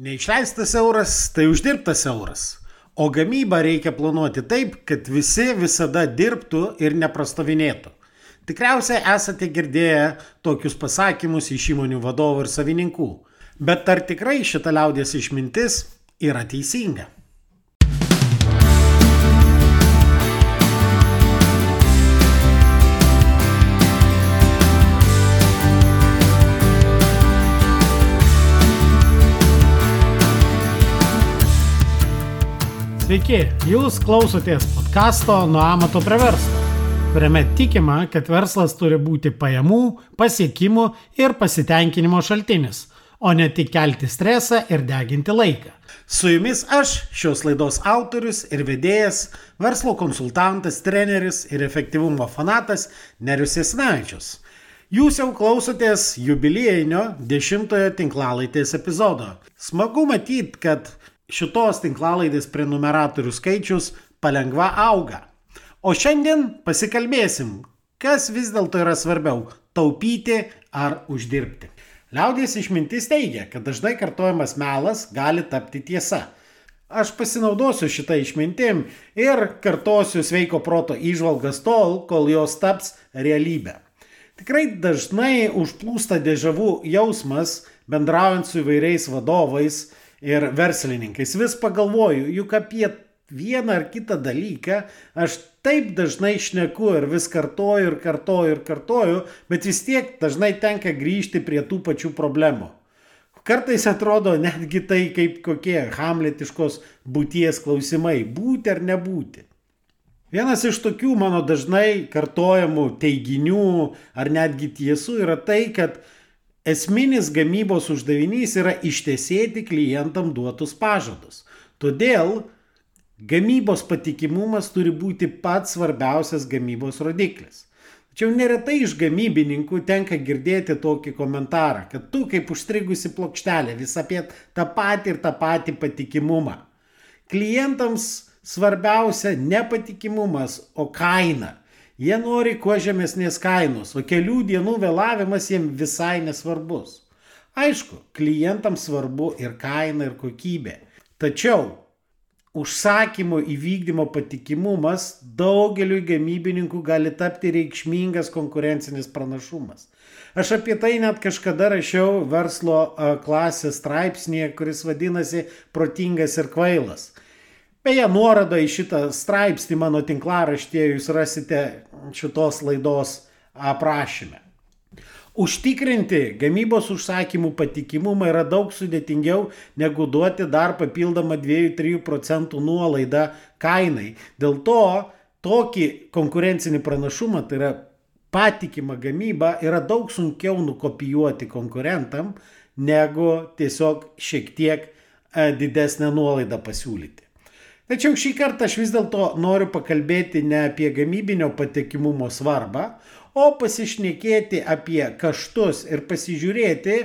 Neišleistas euras tai uždirbtas euras. O gamybą reikia planuoti taip, kad visi visada dirbtų ir neprastovinėtų. Tikriausiai esate girdėję tokius pasakymus iš įmonių vadovų ir savininkų. Bet ar tikrai šita liaudės išmintis yra teisinga? Sveiki, jūs klausotės podkasto Nuo amato prie verslo, kuriame tikima, kad verslas turi būti pajamų, pasiekimų ir pasitenkinimo šaltinis, o ne tik kelti stresą ir deginti laiką. Su jumis aš, šios laidos autorius ir vedėjas, verslo konsultantas, treneris ir efektyvumo fanatas Nerius Esnavičius. Jūs jau klausotės jubiliejinio dešimtojo tinklalaitės epizodo. Smagu matyti, kad šitos tinklalaidės prenumeratorių skaičius palengva auga. O šiandien pasikalbėsim, kas vis dėlto yra svarbiau - taupyti ar uždirbti. Liaudės išmintis teigia, kad dažnai kartojamas melas gali tapti tiesa. Aš pasinaudosiu šitą išmintim ir kartosiu sveiko proto išvalgas tol, kol jos taps realybė. Tikrai dažnai užplūsta dėžavų jausmas bendraujant su įvairiais vadovais, ir verslininkais. Vis pagalvoju, juk apie vieną ar kitą dalyką aš taip dažnai šneku ir vis kartoju ir kartoju ir kartoju, bet vis tiek dažnai tenka grįžti prie tų pačių problemų. Kartais atrodo netgi tai kaip kokie hamletiškos būties klausimai - būti ar nebūti. Vienas iš tokių mano dažnai kartojamų teiginių ar netgi tiesų yra tai, kad Esminis gamybos uždavinys yra ištesėti klientam duotus pažadus. Todėl gamybos patikimumas turi būti pats svarbiausias gamybos rodiklis. Tačiau neretai iš gamybininkų tenka girdėti tokį komentarą, kad tu kaip užstrigusi plokštelė vis apie tą patį ir tą patį patikimumą. Klientams svarbiausia ne patikimumas, o kaina. Jie nori kuo žemesnės kainos, o kelių dienų vėlavimas jiems visai nesvarbus. Aišku, klientams svarbu ir kaina, ir kokybė. Tačiau užsakymo įvykdymo patikimumas daugeliu gamybininkų gali tapti reikšmingas konkurencinis pranašumas. Aš apie tai net kažkada rašiau verslo klasės straipsnėje, kuris vadinasi Protingas ir kvailas. Beje, nuorodą į šitą straipsnį mano tinklaraštėje jūs rasite šitos laidos aprašyme. Užtikrinti gamybos užsakymų patikimumą yra daug sudėtingiau negu duoti dar papildomą 2-3 procentų nuolaidą kainai. Dėl to tokį konkurencinį pranašumą, tai yra patikimą gamybą, yra daug sunkiau nukopijuoti konkurentam, negu tiesiog šiek tiek e, didesnę nuolaidą pasiūlyti. Tačiau šį kartą aš vis dėlto noriu pakalbėti ne apie gamybinio patikimumo svarbą, o pasišnekėti apie kaštus ir pasižiūrėti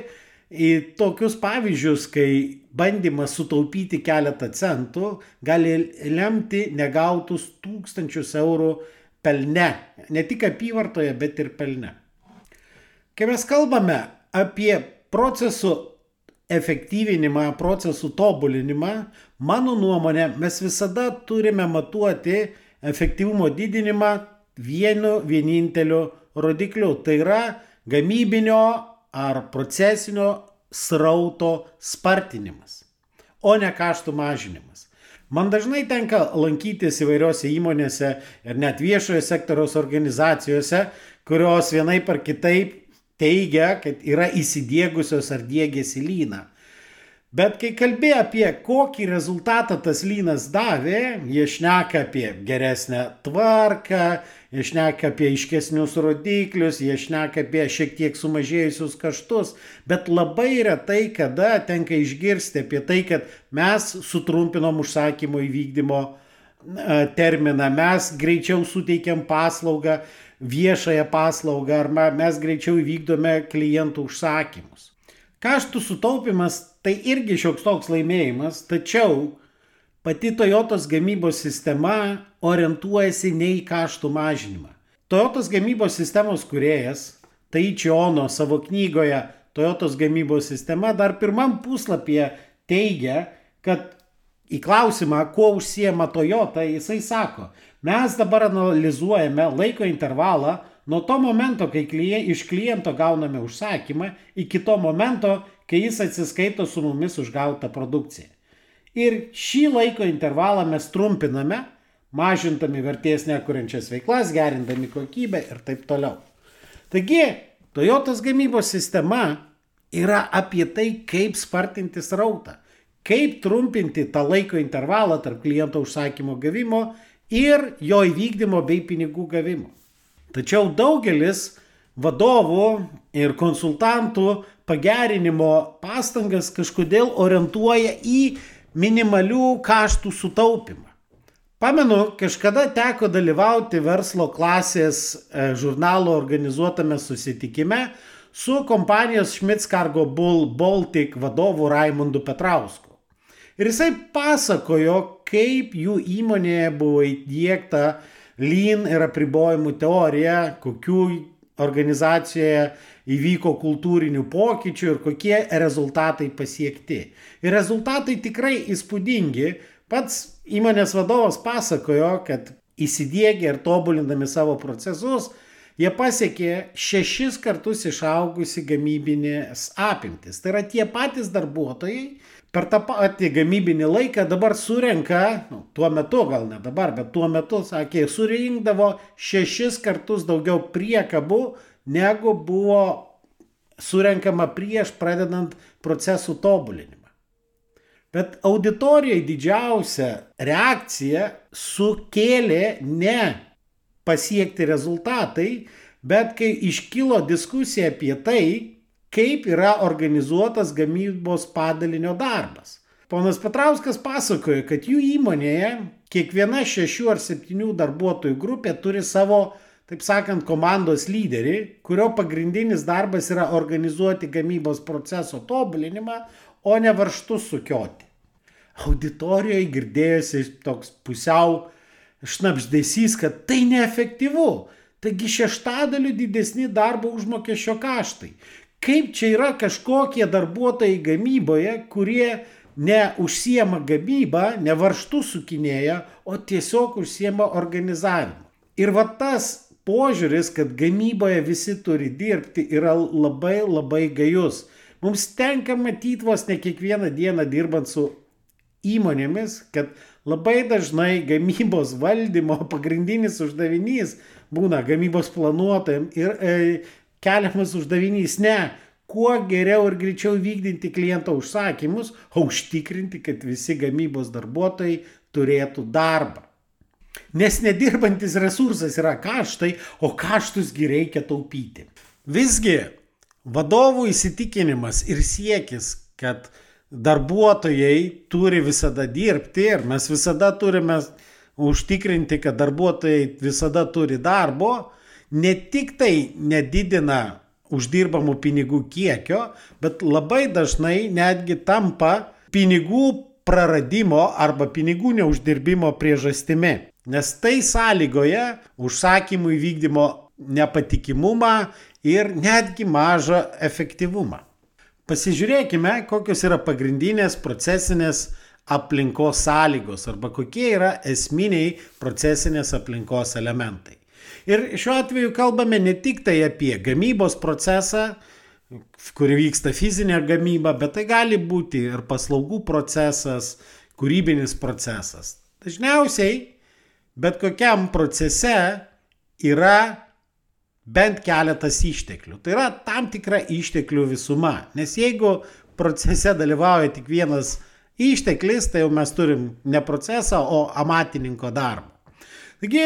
į tokius pavyzdžius, kai bandymas sutaupyti keletą centų gali lemti negautus tūkstančius eurų pelne. Ne tik apyvartoje, bet ir pelne. Kai mes kalbame apie procesų efektyvinimą, procesų tobulinimą, mano nuomonė, mes visada turime matuoti efektyvumo didinimą vienu vieninteliu rodikliu. Tai yra gamybinio ar procesinio srauto spartinimas, o ne kaštų mažinimas. Man dažnai tenka lankytis įvairiose įmonėse ir net viešojo sektoriaus organizacijose, kurios vienaip ar kitaip teigia, kad yra įsidėgusios ar dėgėsi lyną. Bet kai kalbėjo apie kokį rezultatą tas lynas davė, jie šneka apie geresnę tvarką, jie šneka apie iškesnius rodiklius, jie šneka apie šiek tiek sumažėjusius kaštus, bet labai retai kada tenka išgirsti apie tai, kad mes sutrumpinom užsakymo įvykdymo terminą, mes greičiau suteikiam paslaugą, viešąją paslaugą ar mes greičiau įvykdome klientų užsakymus. Kaštų sutaupimas tai irgi šioks toks laimėjimas, tačiau pati Toyotos gamybos sistema orientuojasi ne į kaštų mažinimą. Toyotos gamybos sistemos kuriejas Taichi Ono savo knygoje Toyotos gamybos sistema dar pirmam puslapyje teigia, kad į klausimą, kuo užsiema Toyota, jisai sako, mes dabar analizuojame laiko intervalą nuo to momento, kai klien, iš kliento gauname užsakymą, iki to momento, kai jis atsiskaito su mumis už gautą produkciją. Ir šį laiko intervalą mes trumpiname, mažintami vertės nekuriančias veiklas, gerindami kokybę ir taip toliau. Taigi, Toyotas gamybos sistema yra apie tai, kaip spartinti srautą, kaip trumpinti tą laiko intervalą tarp kliento užsakymo gavimo ir jo įvykdymo bei pinigų gavimo. Tačiau daugelis vadovų ir konsultantų pagerinimo pastangas kažkodėl orientuoja į minimalių kaštų sutaupimą. Pamenu, kažkada teko dalyvauti verslo klasės e, žurnalo organizuotame susitikime su kompanijos Schmitz Cargo Bull Baltic vadovu Raimondu Petrausku. Ir jisai pasakojo, kaip jų įmonėje buvo įdėkta lean ir apribojimų teorija, kokių organizacijoje įvyko kultūrinių pokyčių ir kokie rezultatai pasiekti. Ir rezultatai tikrai įspūdingi. Pats įmonės vadovas pasakojo, kad įsidėgė ir tobulindami savo procesus, jie pasiekė šešis kartus išaugusi gamybinės apimtis. Tai yra tie patys darbuotojai per tą patį gamybinį laiką dabar surenka, nu, tuo metu gal ne dabar, bet tuo metu, sakė, surinkdavo šešis kartus daugiau priekabų negu buvo surenkama prieš pradedant procesų tobulinimą. Bet auditorijai didžiausia reakcija sukėlė ne pasiekti rezultatai, bet kai iškilo diskusija apie tai, kaip yra organizuotas gamybos padalinio darbas. Ponas Petrauskas pasakoja, kad jų įmonėje kiekviena šešių ar septynių darbuotojų grupė turi savo taip sakant, komandos lyderį, kurio pagrindinis darbas yra organizuoti gamybos proceso tobulinimą, o ne varštus sukioti. Auditorijoje girdėjosi toks pusiau šnapždėsys, kad tai neefektyvu. Taigi šeštadaliu didesni darbo užmokesčio kaštai. Kaip čia yra kažkokie darbuotojai gamyboje, kurie neužsiema gamybą, ne varštų sukinėja, o tiesiog užsiema organizavimu. Ir va tas požiūris, kad gamyboje visi turi dirbti, yra labai labai gajus. Mums tenka matyti vos ne kiekvieną dieną dirbant su įmonėmis, kad labai dažnai gamybos valdymo pagrindinis uždavinys būna gamybos planuotojams ir e, keliamas uždavinys ne, kuo geriau ir greičiau vykdyti kliento užsakymus, o užtikrinti, kad visi gamybos darbuotojai turėtų darbą. Nes nedirbantis resursas yra kaštai, o kaštusgi reikia taupyti. Visgi vadovų įsitikinimas ir siekis, kad darbuotojai turi visada dirbti ir mes visada turime užtikrinti, kad darbuotojai visada turi darbo, ne tik tai nedidina uždirbamų pinigų kiekio, bet labai dažnai netgi tampa pinigų praradimo arba pinigų neuždirbimo priežastimi. Nes tai sąlygoja užsakymų įvykdymo nepatikimumą ir netgi mažą efektyvumą. Pasižiūrėkime, kokios yra pagrindinės procesinės aplinkos sąlygos arba kokie yra esminiai procesinės aplinkos elementai. Ir šiuo atveju kalbame ne tik tai apie gamybos procesą, kur vyksta fizinė gamyba, bet tai gali būti ir paslaugų procesas, kūrybinis procesas. Dažniausiai bet kokiam procese yra bent keletas išteklių. Tai yra tam tikra išteklių visuma. Nes jeigu procese dalyvauja tik vienas išteklis, tai jau mes turim ne procesą, o amatininko darbą. Taigi,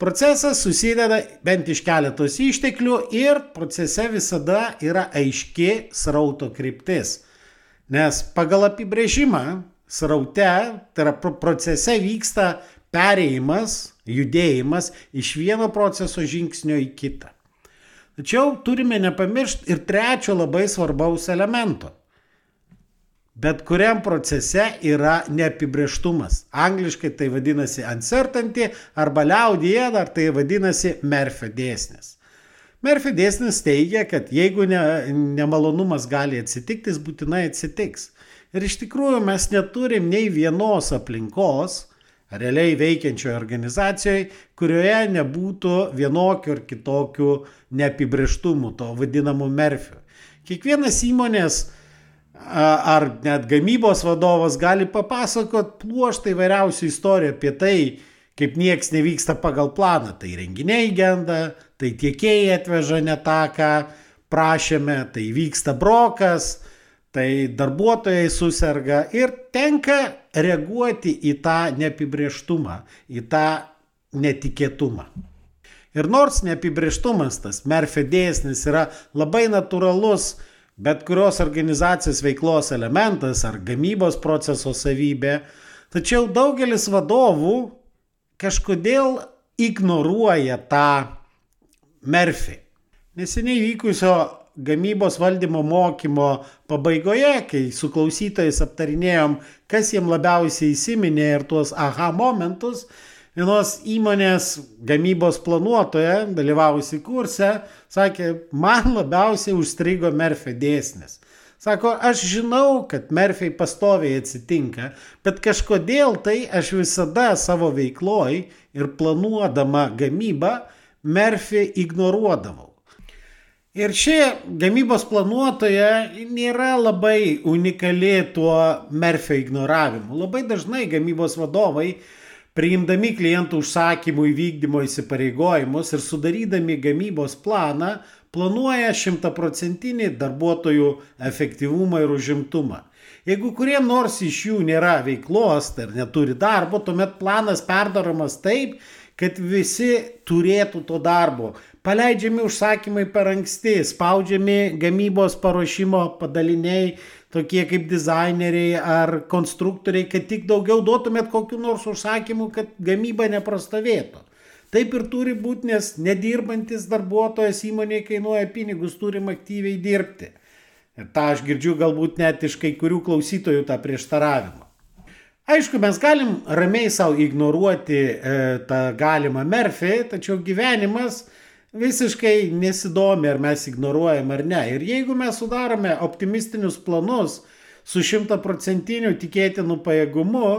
procesas susideda bent iš keletos išteklių ir procese visada yra aiški srauto kryptis. Nes pagal apibrėžimą sraute, tai yra procese vyksta pereimas, judėjimas iš vieno proceso žingsnio į kitą. Tačiau turime nepamiršti ir trečio labai svarbaus elemento. Bet kuriam procese yra neapibrieštumas. Angliškai tai vadinasi uncertainty arba liaudyje dar tai vadinasi Merfio dėsnis. Merfio dėsnis teigia, kad jeigu ne, nemalonumas gali atsitikti, jis būtinai atsitiks. Ir iš tikrųjų mes neturim nei vienos aplinkos, realiai veikiančioje organizacijoje, kurioje nebūtų vienokių ar kitokių neapibrieštumų, to vadinamų merfių. Kiekvienas įmonės ar net gamybos vadovas gali papasakot pluoštą įvairiausių istorijų apie tai, kaip nieks nevyksta pagal planą. Tai renginiai genda, tai tiekėjai atveža ne tą, ką prašėme, tai vyksta brokas, tai darbuotojai susirga ir tenka reaguoti į tą neapibrieštumą, į tą netikėtumą. Ir nors neapibrieštumas, tas Merfio dėsnis yra labai natūralus bet kurios organizacijos veiklos elementas ar gamybos proceso savybė, tačiau daugelis vadovų kažkodėl ignoruoja tą Merfį. Neseniai vykusio gamybos valdymo mokymo pabaigoje, kai su klausytojais aptarinėjom, kas jiem labiausiai įsiminė ir tuos aha momentus, vienos įmonės gamybos planuotoja, dalyvavusi kurse, sakė, man labiausiai užstrigo Merfio dėsnis. Sako, aš žinau, kad Merfiai pastoviai atsitinka, bet kažkodėl tai aš visada savo veikloj ir planuodama gamybą Merfį ignoruodavau. Ir ši gamybos planuotoja nėra labai unikali tuo Merfio ignoravimu. Labai dažnai gamybos vadovai, priimdami klientų užsakymų įvykdymo įsipareigojimus ir sudarydami gamybos planą, planuoja šimtaprocentinį darbuotojų efektyvumą ir užimtumą. Jeigu kuriem nors iš jų nėra veiklos tai ar neturi darbo, tuomet planas perdaromas taip, kad visi turėtų to darbo paleidžiami užsakymai per anksti, spaudžiami gamybos paruošimo padaliniai, tokie kaip dizaineriai ar konstruktoriai, kad tik daugiau duotumėt kokiu nors užsakymu, kad gamyba neprastovėtų. Taip ir turi būti, nes nedirbantis darbuotojas įmonėje kainuoja pinigus, turim aktyviai dirbti. Ir tą aš girdžiu galbūt net iš kai kurių klausytojų tą prieštaravimą. Aišku, mes galim ramiai savo ignoruoti e, tą galimą Merfį, tačiau gyvenimas visiškai nesidomi, ar mes ignoruojam ar ne. Ir jeigu mes sudarome optimistinius planus su šimtaprocentiniu tikėtinu pajėgumu,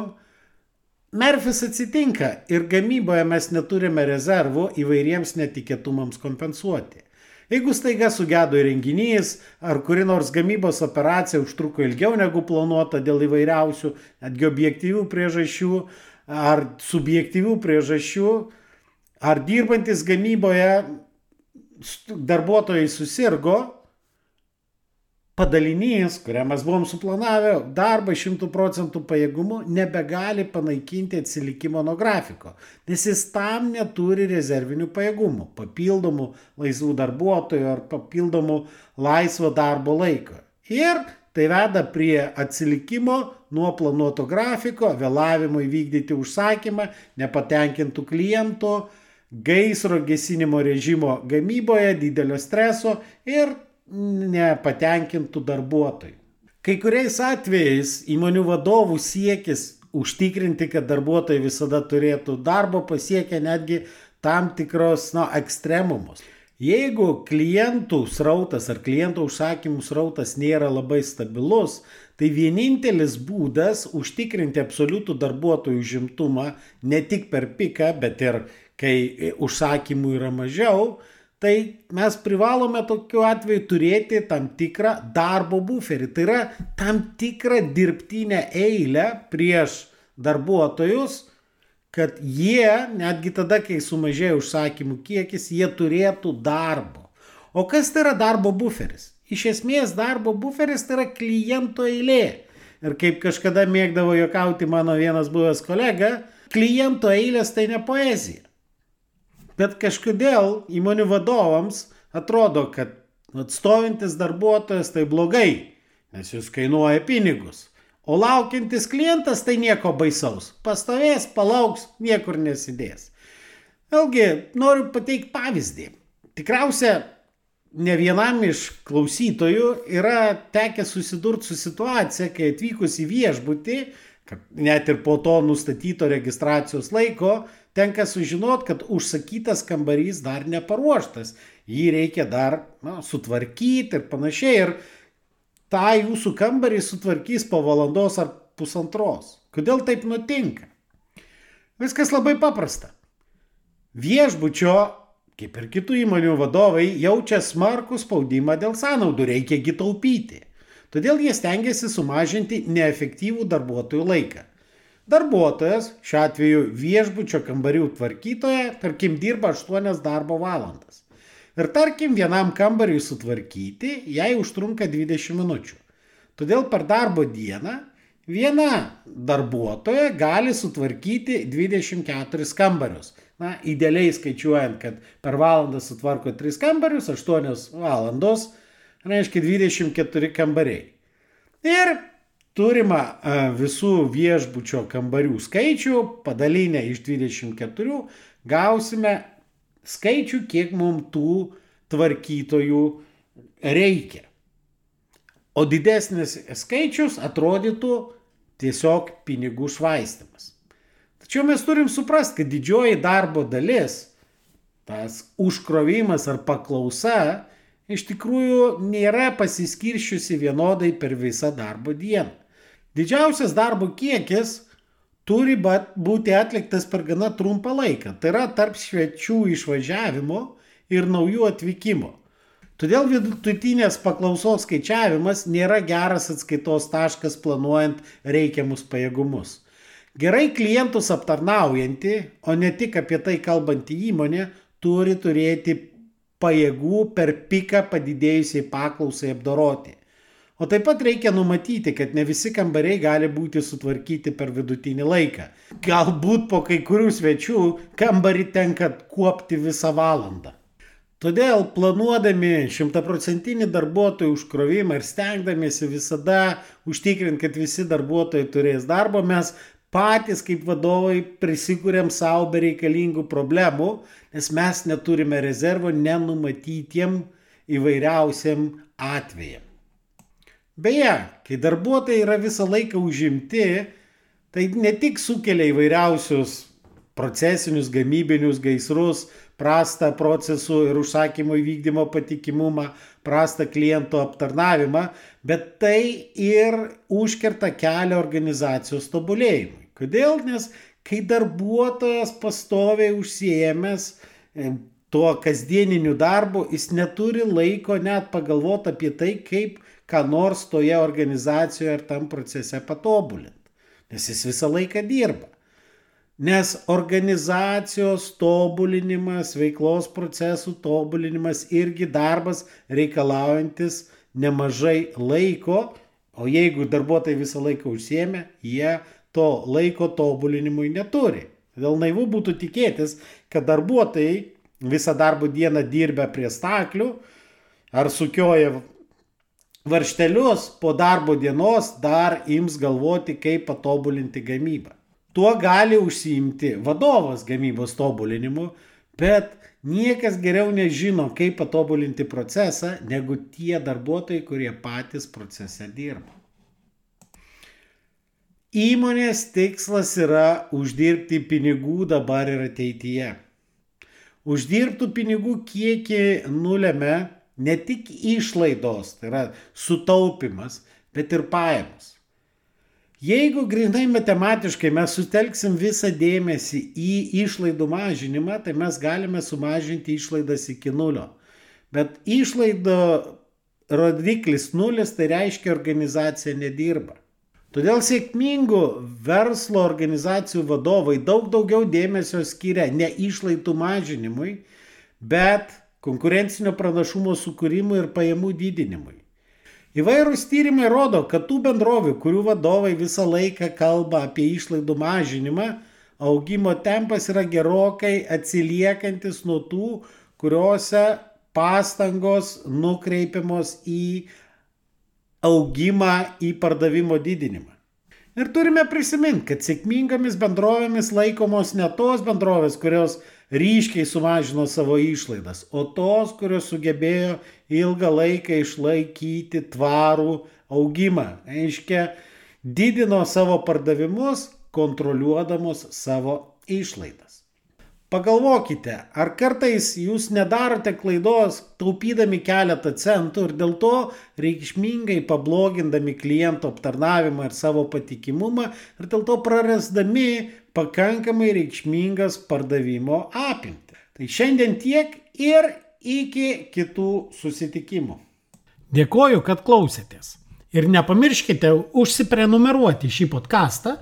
Merfis atsitinka ir gamyboje mes neturime rezervų įvairiems netikėtumams kompensuoti. Jeigu staiga sugedo įrenginys ar kuri nors gamybos operacija užtruko ilgiau negu planuota dėl įvairiausių, netgi objektyvių priežasčių ar subjektyvių priežasčių, ar dirbantis gamyboje darbuotojai susirgo, padalinys, kurią mes buvom suplanavę, darbą 100 procentų pajėgumu, nebegali panaikinti atsilikimo nuo grafiko, nes jis tam neturi rezervinių pajėgumų, papildomų laisvų darbuotojų ar papildomų laisvo darbo laiko. Ir tai veda prie atsilikimo nuo planuoto grafiko, vėlavimo įvykdyti užsakymą, nepatenkintų klientų, gaisro gesinimo režimo gamyboje, didelio streso ir nepatenkintų darbuotojų. Kai kuriais atvejais įmonių vadovų siekis užtikrinti, kad darbuotojai visada turėtų darbo, pasiekia netgi tam tikros na, ekstremumus. Jeigu klientų srautas ar klientų užsakymų srautas nėra labai stabilus, tai vienintelis būdas užtikrinti absoliutų darbuotojų žimtumą ne tik per piką, bet ir kai užsakymų yra mažiau, tai mes privalome tokiu atveju turėti tam tikrą darbo buferį. Tai yra tam tikrą dirbtinę eilę prieš darbuotojus, kad jie, netgi tada, kai sumažėjo užsakymų kiekis, jie turėtų darbo. O kas tai yra darbo buferis? Iš esmės darbo buferis tai yra kliento eilė. Ir kaip kažkada mėgdavo juokauti mano vienas buvęs kolega, kliento eilės tai ne poezija. Bet kažkodėl įmonių vadovams atrodo, kad atstovintis darbuotojas tai blogai, nes jis kainuoja pinigus. O laukiantis klientas tai nieko baisaus. Pastovės, palauks, niekur nesidės. Vėlgi, noriu pateikti pavyzdį. Tikriausia, ne vienam iš klausytojų yra tekę susidurti su situacija, kai atvykus į viešbutį, net ir po to nustatyto registracijos laiko, tenka sužinot, kad užsakytas kambarys dar neparuoštas. Jį reikia dar na, sutvarkyti ir panašiai. Ir tą jūsų kambarį sutvarkys po valandos ar pusantros. Kodėl taip nutinka? Viskas labai paprasta. Viešbučio, kaip ir kitų įmonių vadovai, jaučia smarkų spaudimą dėl sąnaudų, reikia gitaupyti. Todėl jie stengiasi sumažinti neefektyvų darbuotojų laiką. Darbuotojas, šiuo atveju viešbučio kambarių tvarkytoja, tarkim, dirba 8 darbo valandas. Ir tarkim, vienam kambariui sutvarkyti jai užtrunka 20 minučių. Todėl per darbo dieną Viena darbuotoja gali sutvarkyti 24 kambarius. Na, idealiai skaičiuojant, kad per valandą sutvarko 3 kambarius, 8 valandos, reiškia 24 kambariai. Ir turima visų viešbučio kambarių skaičių, padalinę iš 24, gausime skaičių, kiek mums tų tvarkytojų reikia. O didesnis skaičius atrodytų tiesiog pinigų švaistimas. Tačiau mes turim suprasti, kad didžioji darbo dalis, tas užkrovimas ar paklausa, iš tikrųjų nėra pasiskiršiusi vienodai per visą darbo dieną. Didžiausias darbo kiekis turi būti atliktas per gana trumpą laiką. Tai yra tarp švečių išvažiavimo ir naujų atvykimo. Todėl vidutinės paklausos skaičiavimas nėra geras atskaitos taškas planuojant reikiamus pajėgumus. Gerai klientus aptarnaujanti, o ne tik apie tai kalbanti įmonė, turi turėti pajėgų per piką padidėjusiai paklausai apdoroti. O taip pat reikia numatyti, kad ne visi kambariai gali būti sutvarkyti per vidutinį laiką. Galbūt po kai kurių svečių kambarį tenka kuopti visą valandą. Todėl planuodami šimtaprocentinį darbuotojų užkrovimą ir stengdamiesi visada užtikrinti, kad visi darbuotojai turės darbo, mes patys kaip vadovai prisikūrėm savo bereikalingų problemų, nes mes neturime rezervo nenumatytiem įvairiausiam atvejam. Beje, kai darbuotojai yra visą laiką užimti, tai ne tik sukelia įvairiausius procesinius gamybinius gaisrus, prastą procesų ir užsakymų įvykdymo patikimumą, prastą klientų aptarnavimą, bet tai ir užkerta kelią organizacijos tobulėjimui. Kodėl? Nes kai darbuotojas pastoviai užsiemęs e, tuo kasdieniniu darbu, jis neturi laiko net pagalvoti apie tai, kaip ką nors toje organizacijoje ar tam procese patobulinti. Nes jis visą laiką dirba. Nes organizacijos tobulinimas, veiklos procesų tobulinimas irgi darbas reikalaujantis nemažai laiko, o jeigu darbuotojai visą laiką užsiemė, jie to laiko tobulinimui neturi. Todėl naivu būtų tikėtis, kad darbuotojai visą darbo dieną dirbę prie staklių ar sukioja varštelius po darbo dienos dar ims galvoti, kaip patobulinti gamybą. Tuo gali užsiimti vadovas gamybos tobulinimu, bet niekas geriau nežino, kaip patobulinti procesą, negu tie darbuotojai, kurie patys procese dirba. Įmonės tikslas yra uždirbti pinigų dabar ir ateityje. Uždirbtų pinigų kiekį nulėmė ne tik išlaidos, tai yra sutaupimas, bet ir pajamos. Jeigu grinai matematiškai mes sutelksim visą dėmesį į išlaidų mažinimą, tai mes galime sumažinti išlaidas iki nulio. Bet išlaido rodiklis nulis, tai reiškia organizacija nedirba. Todėl sėkmingų verslo organizacijų vadovai daug daugiau dėmesio skiria ne išlaidų mažinimui, bet konkurencinio pranašumo sukūrimui ir pajamų didinimui. Įvairūs tyrimai rodo, kad tų bendrovių, kurių vadovai visą laiką kalba apie išlaidų mažinimą, augimo tempas yra gerokai atsiliekantis nuo tų, kuriuose pastangos nukreipiamos į augimą, į pardavimo didinimą. Ir turime prisiminti, kad sėkmingomis bendrovėmis laikomos ne tos bendrovės, kurios ryškiai sumažino savo išlaidas, o tos, kurios sugebėjo ilgą laiką išlaikyti tvarų augimą. Aiškia, didino savo pardavimus, kontroliuodamos savo išlaidas. Pagalvokite, ar kartais jūs nedarote klaidos taupydami keletą centų ir dėl to reikšmingai pablogindami kliento aptarnavimą ir savo patikimumą ir dėl to prarasdami pakankamai reikšmingas pardavimo apimti. Tai šiandien tiek ir iki kitų susitikimų. Dėkoju, kad klausėtės. Ir nepamirškite užsiprenumeruoti šį podcastą